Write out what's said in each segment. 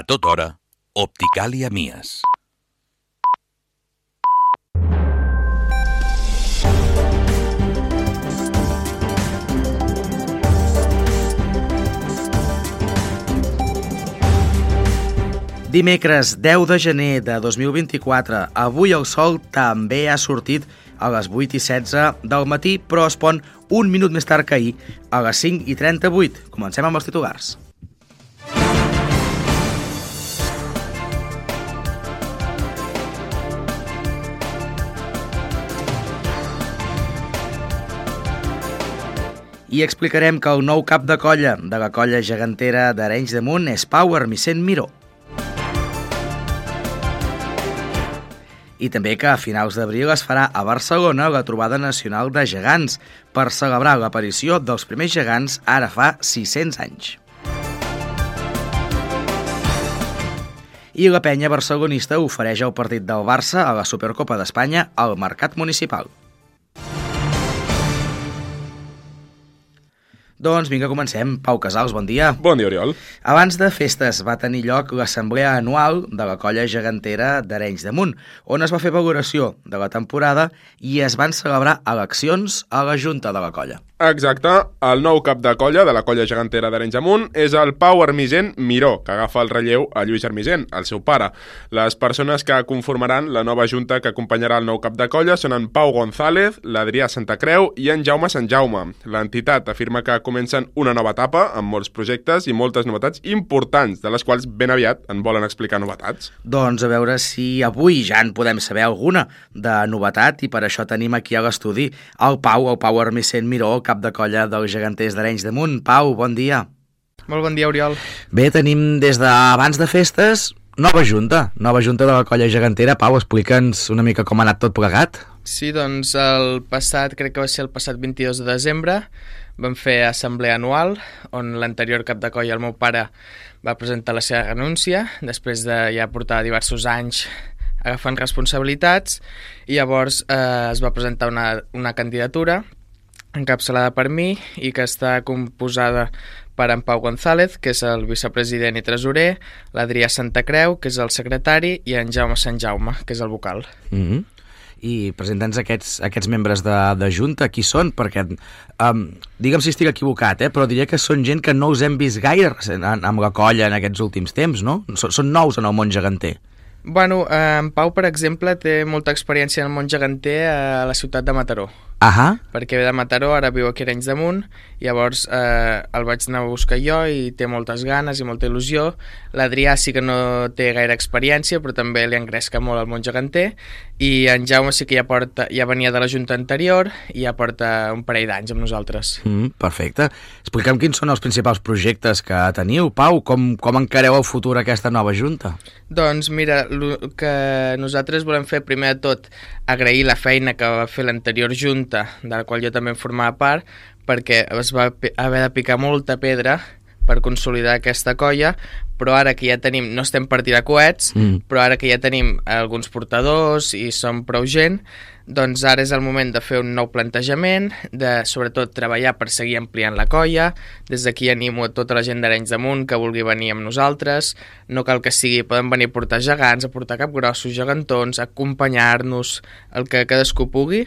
A tota hora, Opticàlia Mies. Dimecres 10 de gener de 2024, avui el sol també ha sortit a les 8 i 16 del matí, però es pon un minut més tard que ahir, a les 5 i 38. Comencem amb els titulars. I explicarem que el nou cap de colla de la colla gegantera d'Arenys de Munt és Pau Armicent Miró. I també que a finals d'abril es farà a Barcelona la trobada nacional de gegants per celebrar l'aparició dels primers gegants ara fa 600 anys. I la penya barcelonista ofereix el partit del Barça a la Supercopa d'Espanya al Mercat Municipal. Doncs vinga, comencem. Pau Casals, bon dia. Bon dia, Oriol. Abans de festes va tenir lloc l'assemblea anual de la colla gegantera d'Arenys de Munt, on es va fer valoració de la temporada i es van celebrar eleccions a la junta de la colla. Exacte, el nou cap de colla de la colla gegantera d'Arenys de Munt és el Pau Armigent Miró, que agafa el relleu a Lluís Armigent, el seu pare. Les persones que conformaran la nova junta que acompanyarà el nou cap de colla són en Pau González, l'Adrià Santa Creu i en Jaume Sant Jaume. L'entitat afirma que comencen una nova etapa amb molts projectes i moltes novetats importants, de les quals ben aviat en volen explicar novetats. Doncs a veure si avui ja en podem saber alguna de novetat i per això tenim aquí a l'estudi el Pau, el Pau Armicent Miró, cap de colla dels geganters d'Arenys de Munt. Pau, bon dia. Molt bon dia, Oriol. Bé, tenim des d'abans de festes nova junta, nova junta de la colla gegantera. Pau, explica'ns una mica com ha anat tot plegat. Sí, doncs el passat, crec que va ser el passat 22 de desembre, vam fer assemblea anual, on l'anterior cap de colla, el meu pare, va presentar la seva renúncia, després de ja portar diversos anys agafant responsabilitats, i llavors eh, es va presentar una, una candidatura encapçalada per mi i que està composada per en Pau González, que és el vicepresident i tresorer, l'Adrià Santa Creu, que és el secretari, i en Jaume Sant Jaume, que és el vocal. Mm -hmm. I presenta'ns aquests, aquests membres de, de Junta, qui són? Perquè, um, digue'm si estic equivocat, eh, però diria que són gent que no us hem vist gaire amb la colla en aquests últims temps, no? Són, són nous en el món geganter. Bueno, eh, en Pau, per exemple, té molta experiència en el món geganter a la ciutat de Mataró. Ahà. Perquè ve de Mataró, ara viu aquí a Arenys de Munt, llavors eh, el vaig anar a buscar jo i té moltes ganes i molta il·lusió. L'Adrià sí que no té gaire experiència, però també li engresca molt el món geganter, i en Jaume sí que ja, porta, ja venia de la junta anterior i ja porta un parell d'anys amb nosaltres. Mm, perfecte. Explica'm quins són els principals projectes que teniu, Pau, com, com encareu el futur aquesta nova junta? Doncs mira, el que nosaltres volem fer primer de tot agrair la feina que va fer l'anterior junta de la qual jo també en formava part perquè es va haver de picar molta pedra per consolidar aquesta colla, però ara que ja tenim, no estem per tirar coets, mm. però ara que ja tenim alguns portadors i som prou gent, doncs ara és el moment de fer un nou plantejament, de sobretot treballar per seguir ampliant la colla, des d'aquí animo a tota la gent d'Arenys de Munt que vulgui venir amb nosaltres, no cal que sigui, poden venir a portar gegants, a portar capgrossos, gegantons, acompanyar-nos, el que cadascú pugui,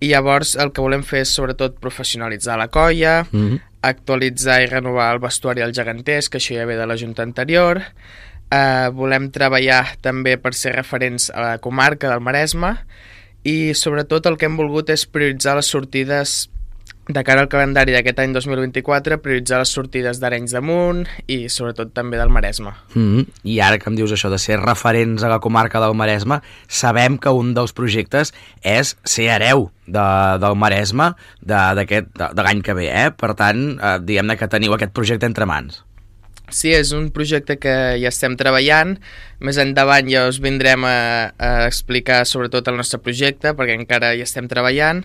i llavors el que volem fer és sobretot professionalitzar la colla, mm -hmm. actualitzar i renovar el vestuari dels geganters, que això ja ve de la junta anterior, eh, volem treballar també per ser referents a la comarca del Maresme i sobretot el que hem volgut és prioritzar les sortides de cara al calendari d'aquest any 2024, prioritzar les sortides d'Arenys de Munt i sobretot també del Maresme. Mm -hmm. I ara que em dius això de ser referents a la comarca del Maresme, sabem que un dels projectes és ser hereu de, del Maresme de, de, de l'any que ve, eh? Per tant, eh, diguem-ne que teniu aquest projecte entre mans. Sí, és un projecte que ja estem treballant. Més endavant ja us vindrem a, a explicar sobretot el nostre projecte, perquè encara hi estem treballant,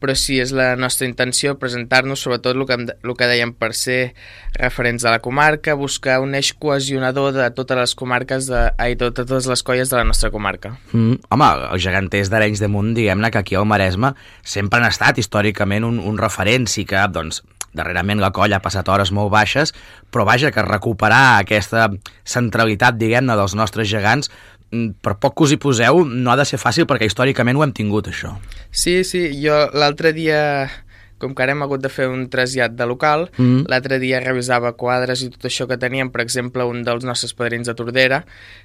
però sí, és la nostra intenció presentar-nos sobretot el que, el que dèiem per ser referents a la comarca, buscar un eix cohesionador de totes les comarques, de, ai, de totes les colles de la nostra comarca. Mm, home, els geganters d'Arenys de Munt, diguem-ne que aquí al Maresme sempre han estat històricament un, un referent, sí que, doncs, darrerament la colla ha passat hores molt baixes, però vaja, que recuperar aquesta centralitat, diguem-ne, dels nostres gegants, per poc que us hi poseu, no ha de ser fàcil perquè històricament ho hem tingut, això. Sí, sí, jo l'altre dia com que ara hem hagut de fer un trasllat de local, mm -hmm. l'altre dia revisava quadres i tot això que teníem, per exemple, un dels nostres padrins de Tordera,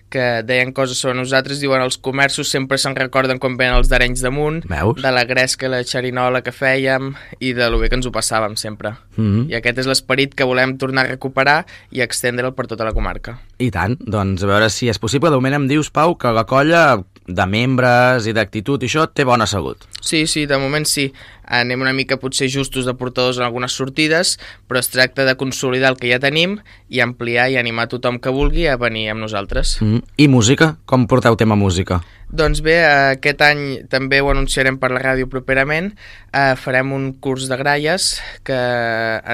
que deien coses sobre nosaltres, diuen els comerços sempre se'n recorden quan venen els d'Arenys damunt, Veus? de la gresca i la xerinola que fèiem i de lo bé que ens ho passàvem sempre. Mm -hmm. I aquest és l'esperit que volem tornar a recuperar i extendre'l per tota la comarca. I tant, doncs a veure si és possible. De moment em dius, Pau, que la colla de membres i d'actitud i això té bona salut. Sí, sí, de moment sí. Anem una mica potser justos de portadors en algunes sortides, però es tracta de consolidar el que ja tenim i ampliar i animar tothom que vulgui a venir amb nosaltres. Mm. I música? Com porteu tema música? Doncs bé, aquest any també ho anunciarem per la ràdio properament. Eh, farem un curs de gralles que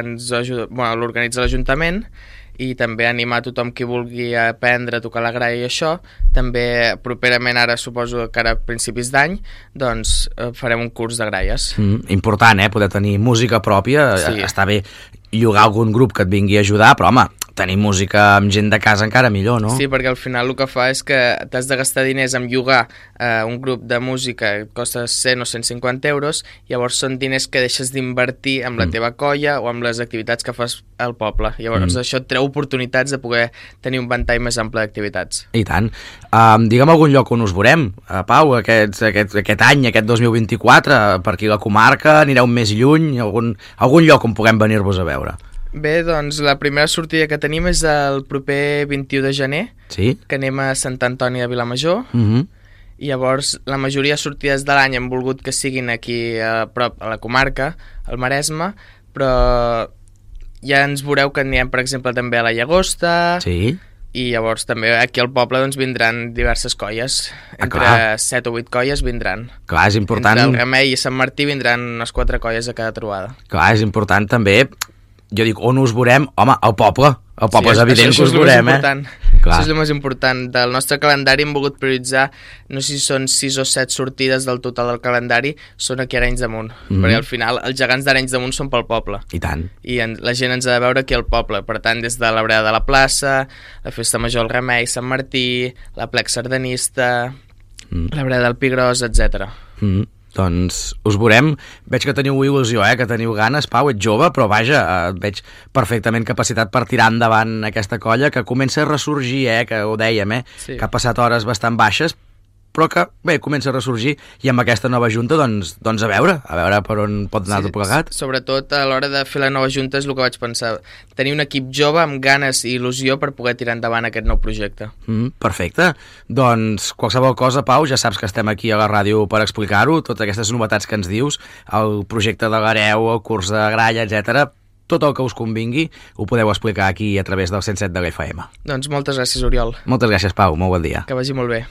ens ajuda, bueno, l'organitza l'Ajuntament i també animar tothom qui vulgui aprendre a tocar la gralla i això. També properament, ara suposo que ara a principis d'any, doncs eh, farem un curs de gralles. Mm, important, eh? Poder tenir música pròpia. Sí. Està bé llogar algun grup que et vingui a ajudar, però home, tenir música amb gent de casa encara millor, no? Sí, perquè al final el que fa és que t'has de gastar diners en llogar eh, un grup de música que costa 100 o 150 euros, llavors són diners que deixes d'invertir amb la Mm. teva colla o amb les activitats que fas al poble. Llavors Mm. això et treu oportunitats de poder tenir un ventall més ample d'activitats. I tant. Um, digue'm algun lloc on us veurem, uh, Pau, aquest, aquest, aquest any, aquest 2024, per aquí la comarca, anireu més lluny, algun, algun lloc on puguem venir-vos a veure. Bé, doncs la primera sortida que tenim és el proper 21 de gener, Sí? que anem a Sant Antoni de Vilamajor, Mm -hmm. i llavors la majoria de sortides de l'any hem volgut que siguin aquí a prop, a la comarca, al Maresme, però ja ens veureu que anirem, per exemple, també a la Llagosta, Sí? i llavors també aquí al poble doncs, vindran diverses colles. Ah, Entre clar. 7 o 8 colles vindran. Clar, és important... Entre el Remei i Sant Martí vindran unes 4 colles a cada trobada. Clar, és important també... Jo dic, on us veurem? Home, al poble. Al poble és això- evident que us és veurem, eh? Clar. Això és el més important. Del nostre calendari hem volgut prioritzar, no sé si són 6 o 7 sortides del total del calendari, són aquí a Arenys de Munt. Mhm. Perquè al final els gegants d'Arenys de Munt són pel poble. I tant. I en, la gent ens ha de veure aquí al poble. Per tant, des de la breda de la plaça, la festa major al Remei, Sant Martí, la plec sardanista, Mm. la breda del Pigros, etc. Mm. Doncs us veurem. Veig que teniu il·lusió, eh? que teniu ganes. Pau, ets jove, però vaja, eh, et veig perfectament capacitat per tirar endavant aquesta colla que comença a ressorgir, eh? que ho dèiem, eh? Sí. que ha passat hores bastant baixes, però que, bé, comença a ressorgir i amb aquesta nova junta, doncs, doncs a veure, a veure per on pot anar sí, tot plegat. Sobretot a l'hora de fer la nova junta és el que vaig pensar. Tenir un equip jove amb ganes i il·lusió per poder tirar endavant aquest nou projecte. Mm, perfecte. Doncs qualsevol cosa, Pau, ja saps que estem aquí a la ràdio per explicar-ho, totes aquestes novetats que ens dius, el projecte de l'Areu, el curs de gralla, etc. tot el que us convingui ho podeu explicar aquí a través del 107 de l'FM. Doncs moltes gràcies, Oriol. Moltes gràcies, Pau. Molt bon dia. Que vagi molt bé.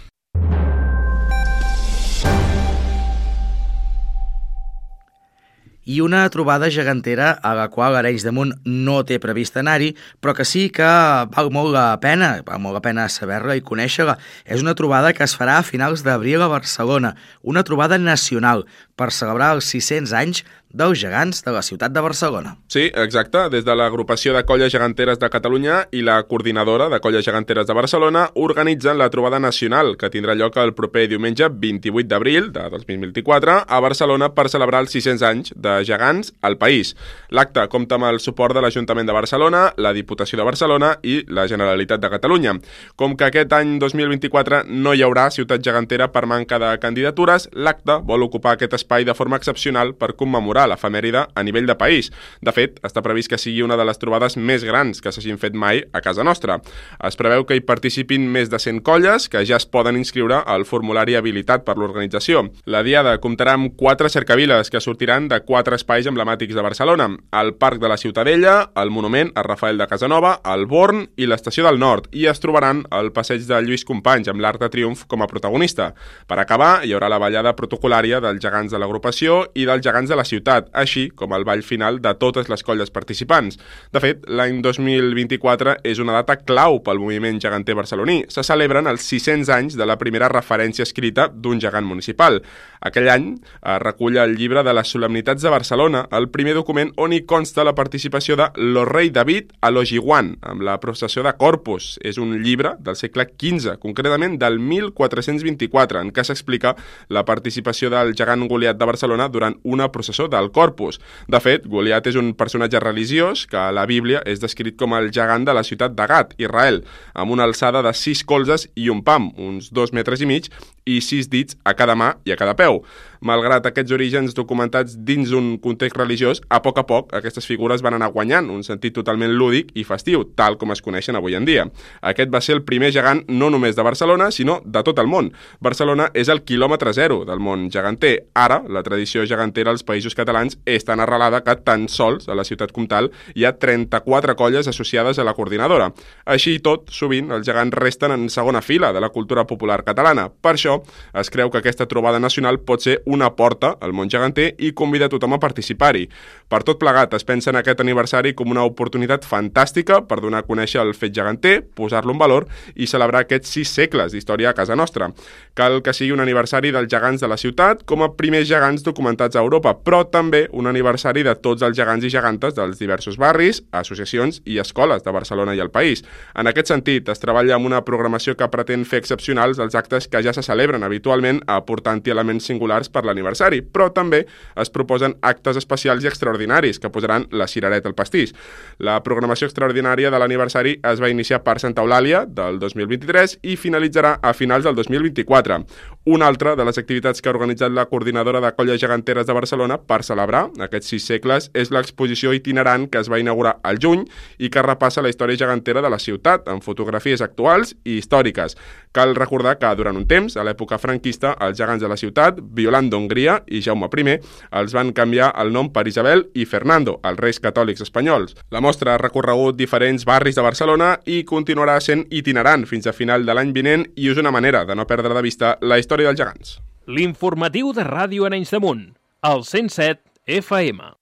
I una trobada gegantera a la qual Arenys de Munt no té previst anar-hi, però que sí que val molt la pena, val molt la pena saber-la i conèixer-la. És una trobada que es farà a finals d'abril a Barcelona, una trobada nacional per celebrar els 600 anys dels gegants de la ciutat de Barcelona. Sí, exacte. Des de l'agrupació de colles geganteres de Catalunya i la coordinadora de colles geganteres de Barcelona organitzen la trobada nacional que tindrà lloc el proper diumenge 28 d'abril de 2024 a Barcelona per celebrar els 600 anys de gegants al país. L'acte compta amb el suport de l'Ajuntament de Barcelona, la Diputació de Barcelona i la Generalitat de Catalunya. Com que aquest any 2024 no hi haurà ciutat gegantera per manca de candidatures, l'acte vol ocupar aquest espai de forma excepcional per commemorar l'efemèride a nivell de país. De fet, està previst que sigui una de les trobades més grans que s'hagin fet mai a casa nostra. Es preveu que hi participin més de 100 colles que ja es poden inscriure al formulari habilitat per l'organització. La Diada comptarà amb quatre cercaviles que sortiran de quatre espais emblemàtics de Barcelona, el Parc de la Ciutadella, el Monument a Rafael de Casanova, el Born i l'Estació del Nord, i es trobaran al passeig de Lluís Companys amb l'Arc de Triomf com a protagonista. Per acabar, hi haurà la ballada protocolària dels gegants de l'agrupació i dels gegants de la ciutat, així com el ball final de totes les colles participants. De fet, l'any 2024 és una data clau pel moviment geganter barceloní. Se celebren els 600 anys de la primera referència escrita d'un gegant municipal. Aquell any es recull el llibre de les solemnitats de Barcelona, el primer document on hi consta la participació de lo rei David a l'Ojiguan, amb la processió de Corpus. És un llibre del segle XV, concretament del 1424, en què s'explica la participació del gegant Goliat de Barcelona durant una processó del Corpus. De fet, Goliat és un personatge religiós que a la Bíblia és descrit com el gegant de la ciutat de Gat, Israel, amb una alçada de sis colzes i un pam, uns dos metres i mig, i sis dits a cada mà i a cada peu. Malgrat aquests orígens documentats dins un context religiós, a poc a poc aquestes figures van anar guanyant un sentit totalment lúdic i festiu, tal com es coneixen avui en dia. Aquest va ser el primer gegant no només de Barcelona, sinó de tot el món. Barcelona és el quilòmetre zero del món geganter. Ara, la tradició gegantera als països catalans és tan arrelada que tan sols a la ciutat comtal hi ha 34 colles associades a la coordinadora. Així i tot, sovint els gegants resten en segona fila de la cultura popular catalana. Per això, es creu que aquesta trobada nacional pot ser una porta al món geganter i convida tothom a participar-hi. Per tot plegat, es pensa en aquest aniversari com una oportunitat fantàstica per donar a conèixer el fet geganter, posar-lo en valor i celebrar aquests sis segles d'història a casa nostra. Cal que sigui un aniversari dels gegants de la ciutat com a primers gegants documentats a Europa, però també un aniversari de tots els gegants i gegantes dels diversos barris, associacions i escoles de Barcelona i el país. En aquest sentit, es treballa amb una programació que pretén fer excepcionals els actes que ja se celebren habitualment aportant-hi elements singulars per l'aniversari, però també es proposen actes especials i extraordinaris que posaran la cirereta al pastís. La programació extraordinària de l'aniversari es va iniciar per Santa Eulàlia del 2023 i finalitzarà a finals del 2024. Una altra de les activitats que ha organitzat la coordinadora de colles geganteres de Barcelona per celebrar aquests sis segles és l'exposició itinerant que es va inaugurar al juny i que repassa la història gegantera de la ciutat amb fotografies actuals i històriques. Cal recordar que durant un temps, a l'època franquista, els gegants de la ciutat, Violant d'Hongria i Jaume I, els van canviar el nom per Isabel i Fernando, els reis catòlics espanyols. La mostra ha recorregut diferents barris de Barcelona i continuarà sent itinerant fins a final de l'any vinent i és una manera de no perdre de vista la història dels gegants. L'informatiu de Ràdio Arenys de Munt, el 107 FM.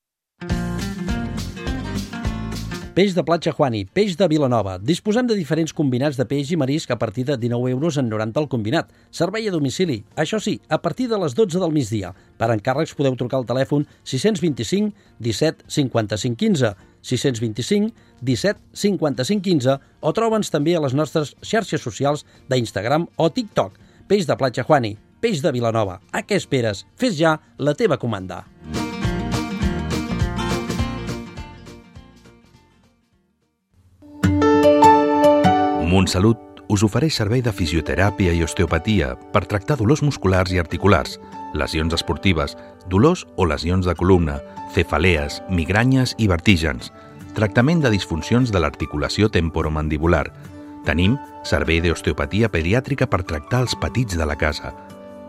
Peix de platja Juani, peix de Vilanova. Disposem de diferents combinats de peix i marisc a partir de 19 euros en 90 el combinat. Servei a domicili. Això sí, a partir de les 12 del migdia. Per encàrrecs podeu trucar al telèfon 625 17 55 15, 625 17 55 15 o troba'ns també a les nostres xarxes socials d'Instagram o TikTok. Peix de platja Juani, peix de Vilanova. A què esperes? Fes ja la teva comanda. Montsalut us ofereix servei de fisioteràpia i osteopatia per tractar dolors musculars i articulars, lesions esportives, dolors o lesions de columna, cefalees, migranyes i vertígens, tractament de disfuncions de l'articulació temporomandibular. Tenim servei d'osteopatia pediàtrica per tractar els petits de la casa.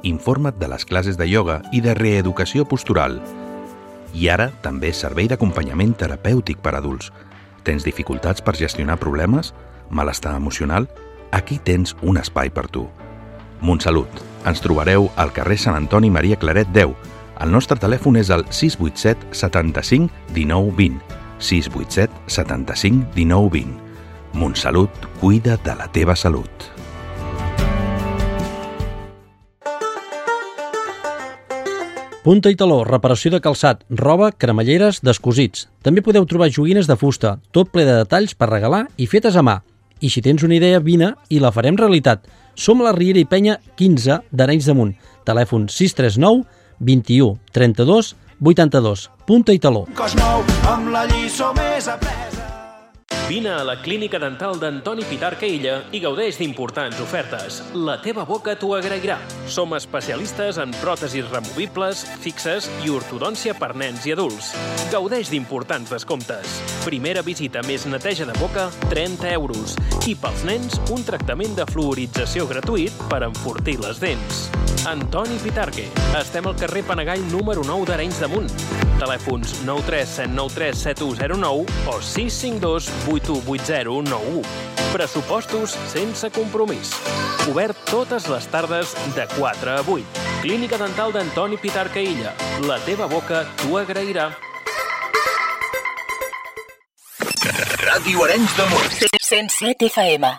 Informa't de les classes de ioga i de reeducació postural. I ara també servei d'acompanyament terapèutic per adults. Tens dificultats per gestionar problemes? Malestar emocional? Aquí tens un espai per tu. Montsalut. Ens trobareu al carrer Sant Antoni Maria Claret 10. El nostre telèfon és el 687 75 19 20. 687 75 19 20. Montsalut cuida de la teva salut. Punta i taló, reparació de calçat, roba, cremalleres, descosits. També podeu trobar joguines de fusta, tot ple de detalls per regalar i fetes a mà. I si tens una idea, vine i la farem realitat. Som a la Riera i Penya 15 d'Arenys de Munt. Telèfon 639 21 32 82. Punta i taló. cos nou amb la lliçó més apresa. Vine a la clínica dental d'Antoni Pitarca Illa i gaudeix d'importants ofertes. La teva boca t'ho agrairà. Som especialistes en pròtesis removibles, fixes i ortodòncia per nens i adults. Gaudeix d'importants descomptes. Primera visita més neteja de boca, 30 euros. I pels nens, un tractament de fluorització gratuït per enfortir les dents. Antoni Pitarque. Estem al carrer Panagall número 9 d'Arenys de Munt. Telèfons 937937109 o 652 818091. Pressupostos sense compromís. Obert totes les tardes de 4 a 8. Clínica Dental d'Antoni Pitarca Illa. La teva boca t'ho agrairà. Ràdio Arenys de Munt. 107 FM.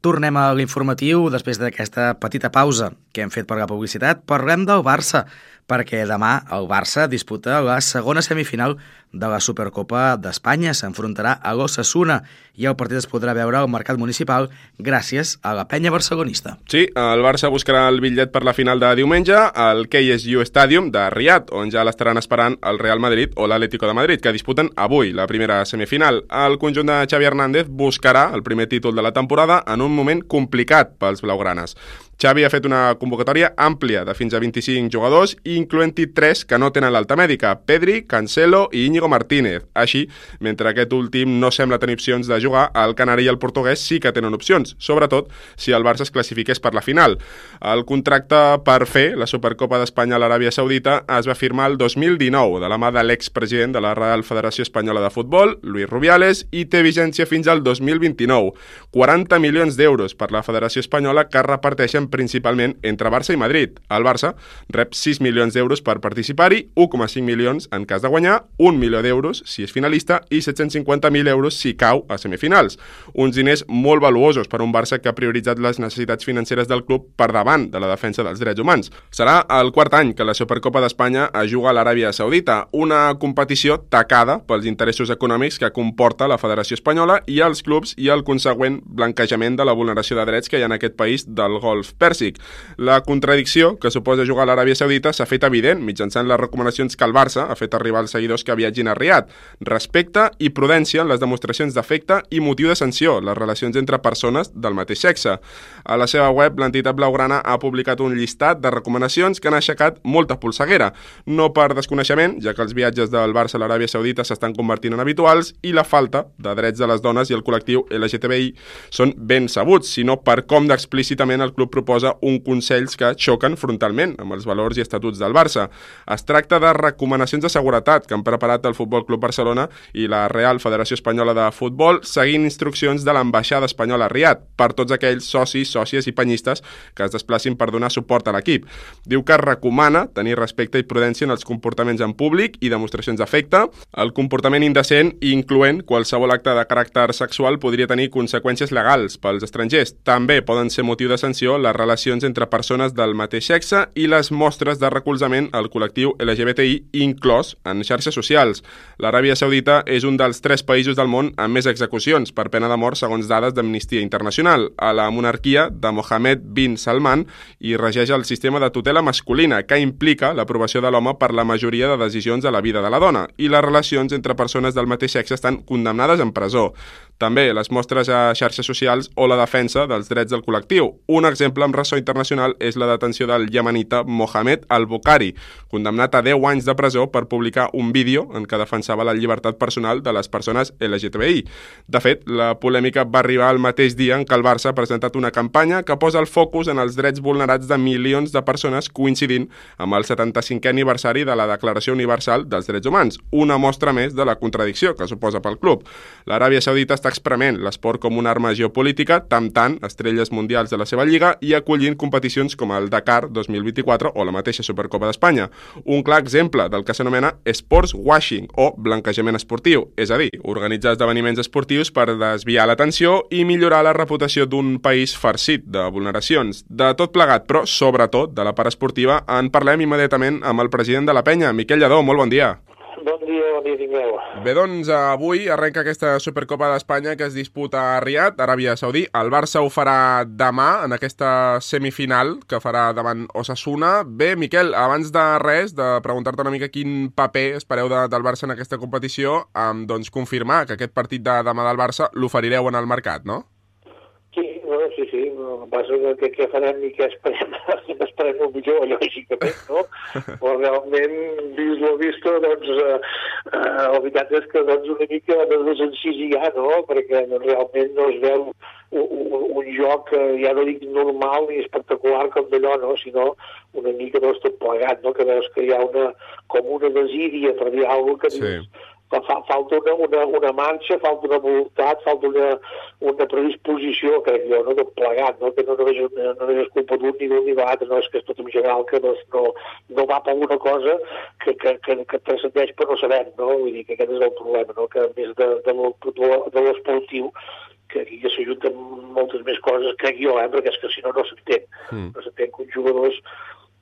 Tornem a l'informatiu després d'aquesta petita pausa que hem fet per la publicitat. Parlem del Barça, perquè demà el Barça disputa la segona semifinal de la Supercopa d'Espanya. S'enfrontarà a l'Ossassuna i el partit es podrà veure al Mercat Municipal gràcies a la penya barcelonista. Sí, el Barça buscarà el bitllet per la final de diumenge al KSU Stadium de Riyadh, on ja l'estaran esperant el Real Madrid o l'Atlético de Madrid, que disputen avui la primera semifinal. El conjunt de Xavi Hernández buscarà el primer títol de la temporada en un moment complicat pels blaugranes. Xavi ha fet una convocatòria àmplia de fins a 25 jugadors, incloent-hi 3 que no tenen l'alta mèdica, Pedri, Cancelo i Íñigo Martínez. Així, mentre aquest últim no sembla tenir opcions de jugar, el canari i el portuguès sí que tenen opcions, sobretot si el Barça es classifiqués per la final. El contracte per fer la Supercopa d'Espanya a l'Aràbia Saudita es va firmar el 2019 de la mà de l'expresident de la Real Federació Espanyola de Futbol, Luis Rubiales, i té vigència fins al 2029. 40 milions d'euros per la Federació Espanyola que reparteixen principalment entre Barça i Madrid. El Barça rep 6 milions d'euros per participar-hi, 1,5 milions en cas de guanyar, 1 milió d'euros si és finalista i 750.000 euros si cau a semifinals. Uns diners molt valuosos per un Barça que ha prioritzat les necessitats financeres del club per davant de la defensa dels drets humans. Serà el quart any que la Supercopa d'Espanya es juga a l'Aràbia Saudita, una competició tacada pels interessos econòmics que comporta la Federació Espanyola i els clubs i el consegüent blanquejament de la vulneració de drets que hi ha en aquest país del Golf Pèrsic. La contradicció que suposa jugar a l'Aràbia Saudita s'ha fet evident mitjançant les recomanacions que el Barça ha fet arribar als seguidors que viatgin a Riad. Respecte i prudència en les demostracions d'afecte i motiu de sanció, les relacions entre persones del mateix sexe. A la seva web, l'entitat blaugrana ha publicat un llistat de recomanacions que han aixecat molta polseguera. No per desconeixement, ja que els viatges del Barça a l'Aràbia Saudita s'estan convertint en habituals i la falta de drets de les dones i el col·lectiu LGTBI són ben sabuts, sinó per com d'explícitament el club proposa un consells que xoquen frontalment amb els valors i estatuts del Barça. Es tracta de recomanacions de seguretat que han preparat el Futbol Club Barcelona i la Real Federació Espanyola de Futbol seguint instruccions de l'ambaixada espanyola a Riad per tots aquells socis, sòcies i penyistes que es desplacin per donar suport a l'equip. Diu que recomana tenir respecte i prudència en els comportaments en públic i demostracions d'afecte, el comportament indecent, incloent qualsevol acte de caràcter sexual, podria tenir conseqüències legals pels estrangers. També poden ser motiu de sanció les relacions entre persones del mateix sexe i les mostres de recolzament al col·lectiu LGBTI inclòs en xarxes socials. L'Aràbia Saudita és un dels tres països del món amb més execucions per pena de mort segons dades d'Amnistia Internacional. A la monarquia de Mohammed bin Salman hi regeix el sistema de tutela masculina que implica l'aprovació de l'home per la majoria de decisions a la vida de la dona i les relacions entre persones del mateix sexe estan condemnades en presó. També les mostres a xarxes socials o la defensa dels drets del col·lectiu. Un exemple amb ressò internacional és la detenció del yemenita Mohamed Al-Bukhari, condemnat a 10 anys de presó per publicar un vídeo en què defensava la llibertat personal de les persones LGTBI. De fet, la polèmica va arribar el mateix dia en què el Barça ha presentat una campanya que posa el focus en els drets vulnerats de milions de persones coincidint amb el 75è aniversari de la Declaració Universal dels Drets Humans, una mostra més de la contradicció que suposa pel club. L'Aràbia Saudita està exprement l'esport com una arma geopolítica, temptant estrelles mundials de la seva lliga i acollint competicions com el Dakar 2024 o la mateixa Supercopa d'Espanya. Un clar exemple del que s'anomena sports washing o blanquejament esportiu, és a dir, organitzar esdeveniments esportius per desviar l'atenció i millorar la reputació d'un país farcit de vulneracions. De tot plegat, però sobretot de la part esportiva, en parlem immediatament amb el president de la penya, Miquel Lledó. Molt bon dia. Dia, bon dia, tingueu. Bé, doncs avui arrenca aquesta Supercopa d'Espanya que es disputa a Riad, Aràbia Saudí. El Barça ho farà demà en aquesta semifinal que farà davant Osasuna. Bé, Miquel, abans de res, de preguntar-te una mica quin paper espereu de, del Barça en aquesta competició, um, doncs confirmar que aquest partit de demà del Barça l'oferireu en el mercat, no? Sí, sí, sí, no passa que, que què farem i què esperem, esperem el millor, lògicament, no? Però realment, vist lo visto, doncs, eh, eh, la veritat és que doncs, una mica de desencís hi ha, no? Perquè doncs, realment no es veu un, un, joc, ja no dic normal ni espectacular com d'allò, no? sinó una mica doncs, tot plegat, no? que veus que hi ha una, com una desídia, per dir alguna cosa, que Sí. dius, fa, fa- falta una, una, una marxa, falta una voluntat, falta una, una predisposició, crec jo, no? tot plegat, no? que no només, no només és culpa d'un ni d'un ni de l'altre, no és que és tot en general que no, no, no va per alguna cosa que, que, que, que transcendeix però no sabem, no? Vull dir que aquest és el problema, no? que a més de, de, de, l'esportiu, que aquí ja s'ajunten moltes més coses, crec jo, eh? perquè és que si no, no s'entén. Mm. No s'entén que uns jugadors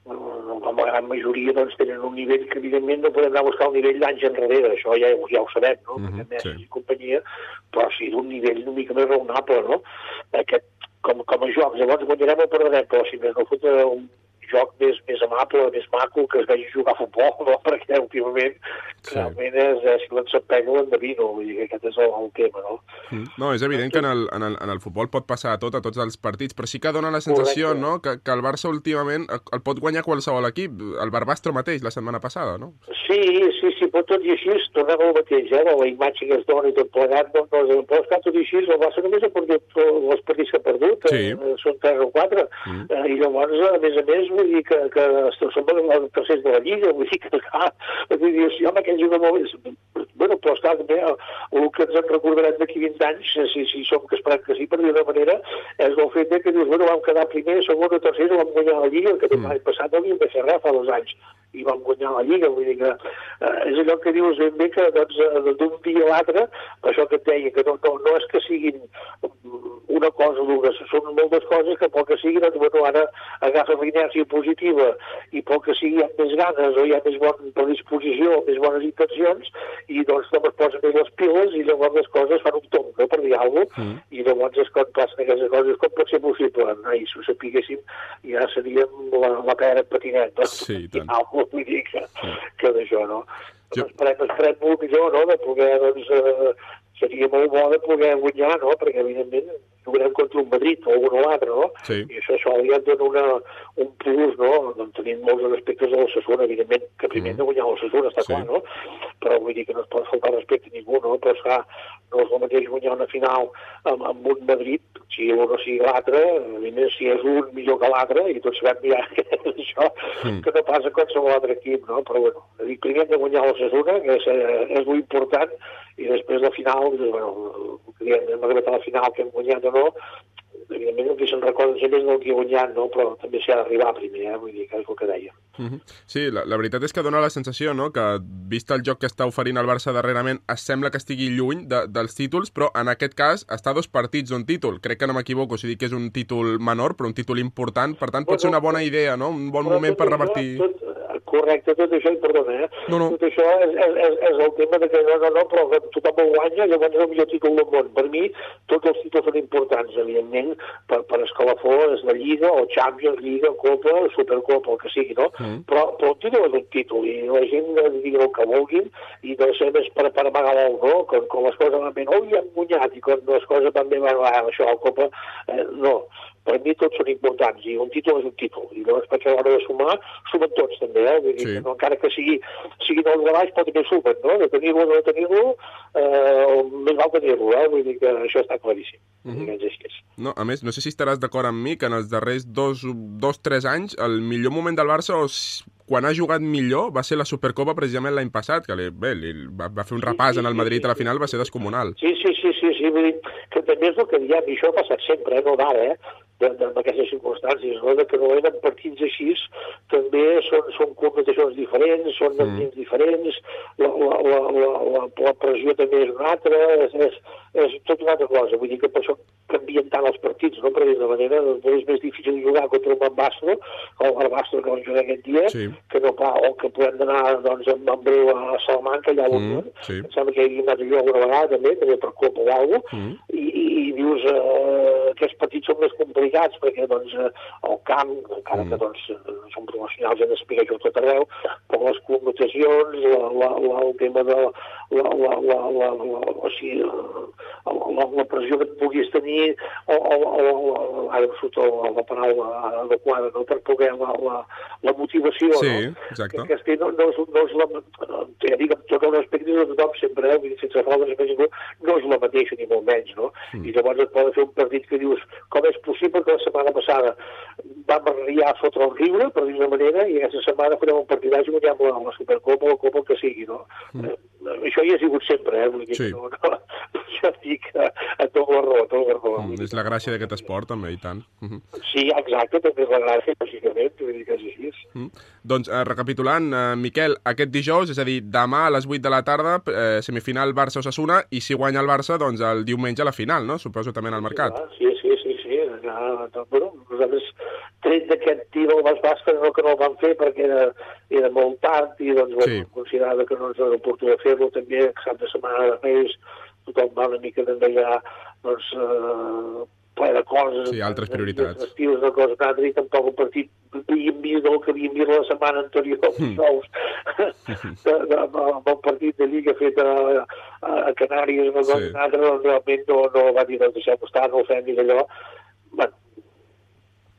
la gran majoria doncs, tenen un nivell que evidentment no podem anar a buscar el nivell d'anys enrere, això ja, ja ho sabem, no? Perquè Messi sí. i companyia, però sí d'un nivell una mica més raonable, no? Aquest, com, com a jocs, llavors guanyarem o perdrem, però si més no fot un joc més, més amable, més maco, que es vegi jugar a futbol, no? perquè últimament Sí. realment és, eh, si l'ensempega l'endevino, vull dir que aquest és el, el tema, no? Mm. No, és evident que en el, en, el, en el futbol pot passar a tot, a tots els partits, però sí que dona la sensació, Correcte. no?, que, que el Barça últimament el, pot guanyar qualsevol equip. El Barbastro mateix, la setmana passada, no? Sí, sí, sí, però tot i així, tornem al mateix, eh? La imatge que es dona i tot plegat, no, no, però és que tot i així, el Barça només ha perdut els partits que ha perdut, Sí. eh, són 3 o 4, Mm. eh, i llavors, a més a més, vull dir que, que som els tercers de la Lliga, vull dir que, clar, vull dir, sí, home, aquell juga molt bé, bueno, però esclar, també el, el que ens en recordarem d'aquí 20 anys, eh, si, si som que esperem que sí, per dir una manera, és el fet que dius, bueno, vam quedar primer, segon o tercer, vam guanyar la Lliga, que mm. l'any passat no havíem de fer res fa dos anys, i vam guanyar la Lliga, vull dir que eh, és allò que dius ben bé que doncs, eh, d'un dia a l'altre, això que et deia, que no, no, no és que siguin mm, una cosa o dues, són moltes coses que pel que sigui, doncs, bueno, ara agafes la inèrcia positiva i pel que sigui hi ha més ganes o hi ha més bona predisposició, més bones intencions i doncs no es posen bé les piles i llavors les coses fan un tomb, no?, per dir alguna cosa, Mm. i llavors és quan passen aquestes coses, com pot ser possible? Ai, si ho sapiguéssim, ja seríem la, la pera en patinet, no? Sí, i tant. Algo, vull dir que, que d'això, no? Jo... Esperem, esperem molt millor, no?, de poder, doncs, eh, seria molt bo de poder guanyar, no?, perquè, evidentment, jugarem contra un Madrid o algun o l'altre, no? Sí. I això, això ja et dona una, un plus, no? Doncs tenim molts respectes a l'Ossassuna, evidentment, que primer hem de guanyar l'Ossassuna, està Sí. clar, no? Però vull dir que no es pot faltar respecte a ningú, no? Però, esclar, no és el mateix guanyar una final amb, amb un Madrid, si un o sigui l'altre, evidentment, si és un millor que l'altre, i tots sabem ja que és això, Mm. que no passa a qualsevol altre equip, no? Però, bueno, dic, primer hem de guanyar l'Ossassuna, que és, eh, és l'important, i després la final, doncs, bueno, que diem, hem arribat a la final que hem guanyat o no, evidentment el que se'n recorden sempre és del que ha guanyat, no? però també s'hi ha d'arribar primer, eh? vull dir que és el que deia. Mhm. Sí, la, la veritat és que dona la sensació, no?, que vist el joc que està oferint el Barça darrerament, es sembla que estigui lluny de, dels títols, però en aquest cas està a dos partits d'un títol. Crec que no m'equivoco si dic que és un títol menor, però un títol important, per tant pot ser una bona idea, no?, un bon moment per revertir... Tot, correcte, tot això, i perdona, eh? No, no. Tot això és, és, és, és el tema de que no, no, no, però que tothom ho guanya, llavors el millor títol del món. Per mi, tots els títols són importants, evidentment, per, per escalafó és la Lliga, o Champions, Lliga, Copa, Supercopa, el que sigui, no? Mm. Però, però un títol és un títol, i la gent eh, digui el que vulguin, i no sé més per, per amagar l'ou, no? Quan, quan les coses van bé, oh, ja hem guanyat, i quan les coses van bé, va, va, això, la Copa, eh, no per mi tots són importants i un títol és un títol i llavors perquè a l'hora de sumar sumen tots també eh? Vull dir Sí. no, encara que sigui, siguin els de baix però també sumen no? de tenir-lo o no tenir-lo eh, més val tenir-lo eh? vull dir que això està claríssim Mhm. mm -hmm. és així No, a més, no sé si estaràs d'acord amb mi que en els darrers dos, dos tres anys el millor moment del Barça, o s- quan ha jugat millor, va ser la Supercopa precisament l'any passat, que li, bé, li, va, va fer un repàs en el Madrid a la final, va ser descomunal. Sí, sí, sí, sí, sí, vull dir que també és el que diem, i això ha passat sempre, eh, no d'ara, eh, de, de, en aquestes circumstàncies, no? de que normalment en partits així també són, són connotacions diferents, són Mm. ambients diferents, la, la, la, la, la, la pressió també és una altra, és, és, és tot una altra cosa, vull dir que per això canvien tant els partits, no? perquè d'una manera doncs, és més difícil jugar contra un Bambastro, o el Barbastro que vam jugar aquest dia, Sí. que no pa, o que podem anar doncs, en, en breu a Salamanca, allà on Mm, sí. em sembla que hi havia anat jo alguna vegada també, també per Copa o alguna cosa, Mm. i, i, i dius eh, aquests partits són més complicats perquè doncs, eh, el camp, encara Mm. que doncs, eh, són professionals i han d'explicar això tot arreu, però les connotacions, la, la, el tema de la, la, la, la, la, la, o sigui, la, la, la pressió que et puguis tenir o, o, o, ara em surt la, la paraula adequada no? per poder la, la, la motivació Sí, no? exacte. que, que no, no, és, no és la, ja dic, amb tot el respecte de tothom sempre, eh? sense falta de ningú, no és la mateixa ni molt menys, no? Mm. I llavors et poden fer un partit que dius com és possible que la setmana passada vam arribar a fotre el riure, per dir-ho manera, i aquesta setmana farem un partidatge i guanyem la, la Supercopa o la Copa que sigui, no? Mm. Eh, això hi ha sigut sempre, eh? Vull dir, Sí. no, no, dic a, a tot la raó, a tot la raó. Mm, és la gràcia d'aquest esport, també, i tant. Mhm. Sí, exacte, també és la gràcia, lògicament, vull dir que és així. Mm. Doncs, eh, recapitulant, eh, Miquel, aquest dijous, és a dir, demà a les 8 de la tarda, eh, semifinal Barça-Ossassuna, i si guanya el Barça, doncs el diumenge a la final, no? Suposo també en el mercat. Sí, sí, sí. Ja, doncs, bueno, nosaltres, tret d'aquest tir al Bas Basca, no que no el vam fer perquè era, era molt tard i doncs, bueno, Sí. considerava que no ens era oportú de fer-lo també, cap de setmana de Reis, tothom va una mica ja, doncs, eh, ple de coses. Sí, altres prioritats. Estius de coses d'altres i tampoc el partit havíem vist del que havíem vist la setmana anterior, els dijous, de, amb el partit de Lliga fet a, a, a Canàries, no, Sí. doncs, realment no, no va dir, doncs, deixem estar, no ho fem ni d'allò. Bueno,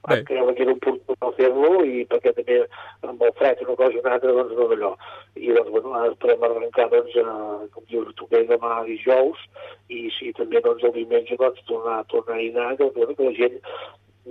Bé. creure que era oportú fer-lo i perquè també amb el fred una cosa i una altra, doncs no d'allò. I doncs, bueno, ara esperem arrencar, doncs, eh, com dius tu bé, demà dijous, i si també, doncs, el diumenge, doncs, tornar, tornar a anar, doncs, bueno, que la gent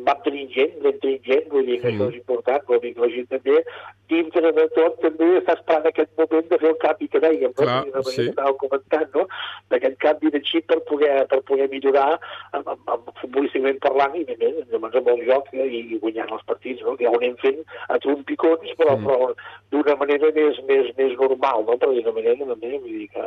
vam tenint gent, anem tenint gent, vull dir que Mm. això és important, vol dir que la gent també, dintre de tot, també està esperant aquest moment de fer el canvi que dèiem, no? Clar, Vull de manera sí. que estàvem comentant, no? D'aquest canvi de xip per poder, per poder millorar amb, amb, amb futbolísticament parlant i també, llavors amb el joc eh, i, i guanyant els partits, no? Que ja ho anem fent a trompicons, però, Mm. però d'una manera més, més, més normal, no? Per dir una manera també, vull dir que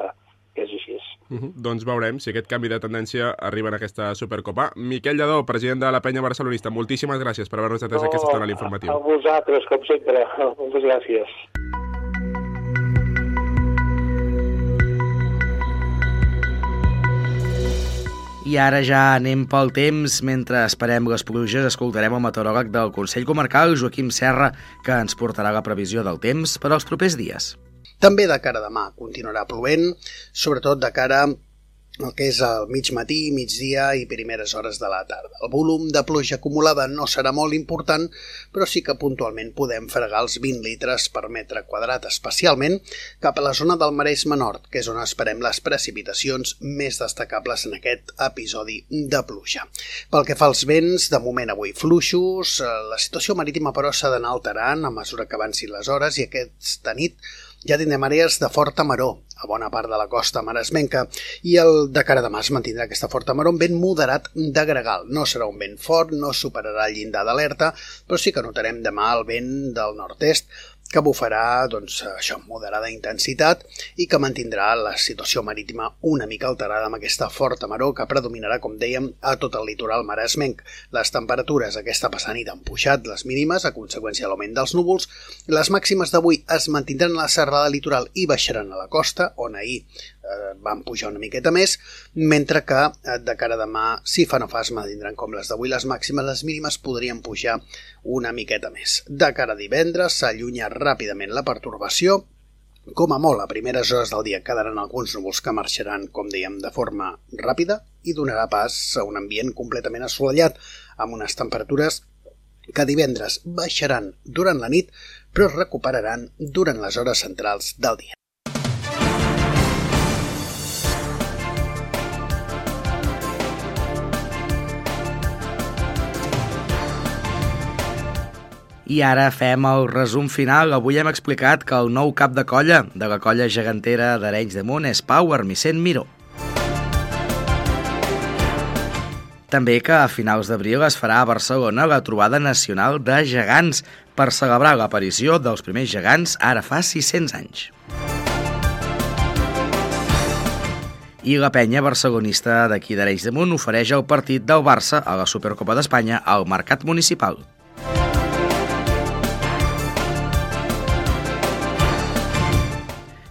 és així. Mhm. Doncs veurem si aquest canvi de tendència arriba en aquesta Supercopa. Miquel Lledó, president de la penya barcelonista, moltíssimes gràcies per haver-nos atès aquesta estona a a l'informatiu. vosaltres, com sempre. Moltes gràcies. I ara ja anem pel temps. Mentre esperem les pluges, escoltarem el meteoròleg del Consell Comarcal, Joaquim Serra, que ens portarà la previsió del temps per als propers dies. També de cara a demà continuarà plovent, sobretot de cara el que és el mig matí, migdia i primeres hores de la tarda. El volum de pluja acumulada no serà molt important, però sí que puntualment podem fregar els 20 litres per metre quadrat, especialment cap a la zona del Maresme Nord, que és on esperem les precipitacions més destacables en aquest episodi de pluja. Pel que fa als vents, de moment avui fluixos, eh, la situació marítima però s'ha d'anar alterant a mesura que avancin les hores i aquesta nit ja tindrem àrees de forta maró a bona part de la costa maresmenca i el de cara a demà es mantindrà aquesta forta maró amb vent moderat de gregal. No serà un vent fort, no superarà el llindar d'alerta, però sí que notarem demà el vent del nord-est que bufarà doncs, això, amb moderada intensitat i que mantindrà la situació marítima una mica alterada amb aquesta forta maró que predominarà, com dèiem, a tot el litoral maresmenc. Les temperatures aquesta passant nit han pujat les mínimes a conseqüència de l'augment dels núvols. Les màximes d'avui es mantindran a la serrada litoral i baixaran a la costa, on ahir eh, van pujar una miqueta més, mentre que eh, de cara a demà, si fa no fa, es mantindran com les d'avui les màximes, les mínimes podrien pujar una miqueta més. De cara a divendres s'allunya ràpidament la pertorbació, com a molt, a primeres hores del dia quedaran alguns núvols que marxaran, com dèiem, de forma ràpida i donarà pas a un ambient completament assolellat, amb unes temperatures que divendres baixaran durant la nit, però es recuperaran durant les hores centrals del dia. I ara fem el resum final. Avui hem explicat que el nou cap de colla de la colla gegantera d'Arenys de Munt és Pau Armicent Miró. També que a finals d'abril es farà a Barcelona la trobada nacional de gegants per celebrar l'aparició dels primers gegants ara fa 600 anys. I la penya barcelonista d'aquí d'Arenys de Munt ofereix el partit del Barça a la Supercopa d'Espanya al Mercat Municipal.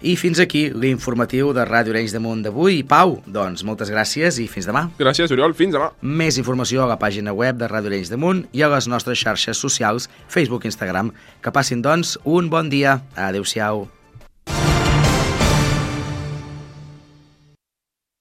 I fins aquí l'informatiu de Ràdio Arenys de Munt d'avui. Pau, doncs moltes gràcies i fins demà. Gràcies, Oriol. Fins demà. Més informació a la pàgina web de Ràdio Arenys de Munt i a les nostres xarxes socials, Facebook i Instagram. Que passin, doncs, un bon dia. Adéu-siau.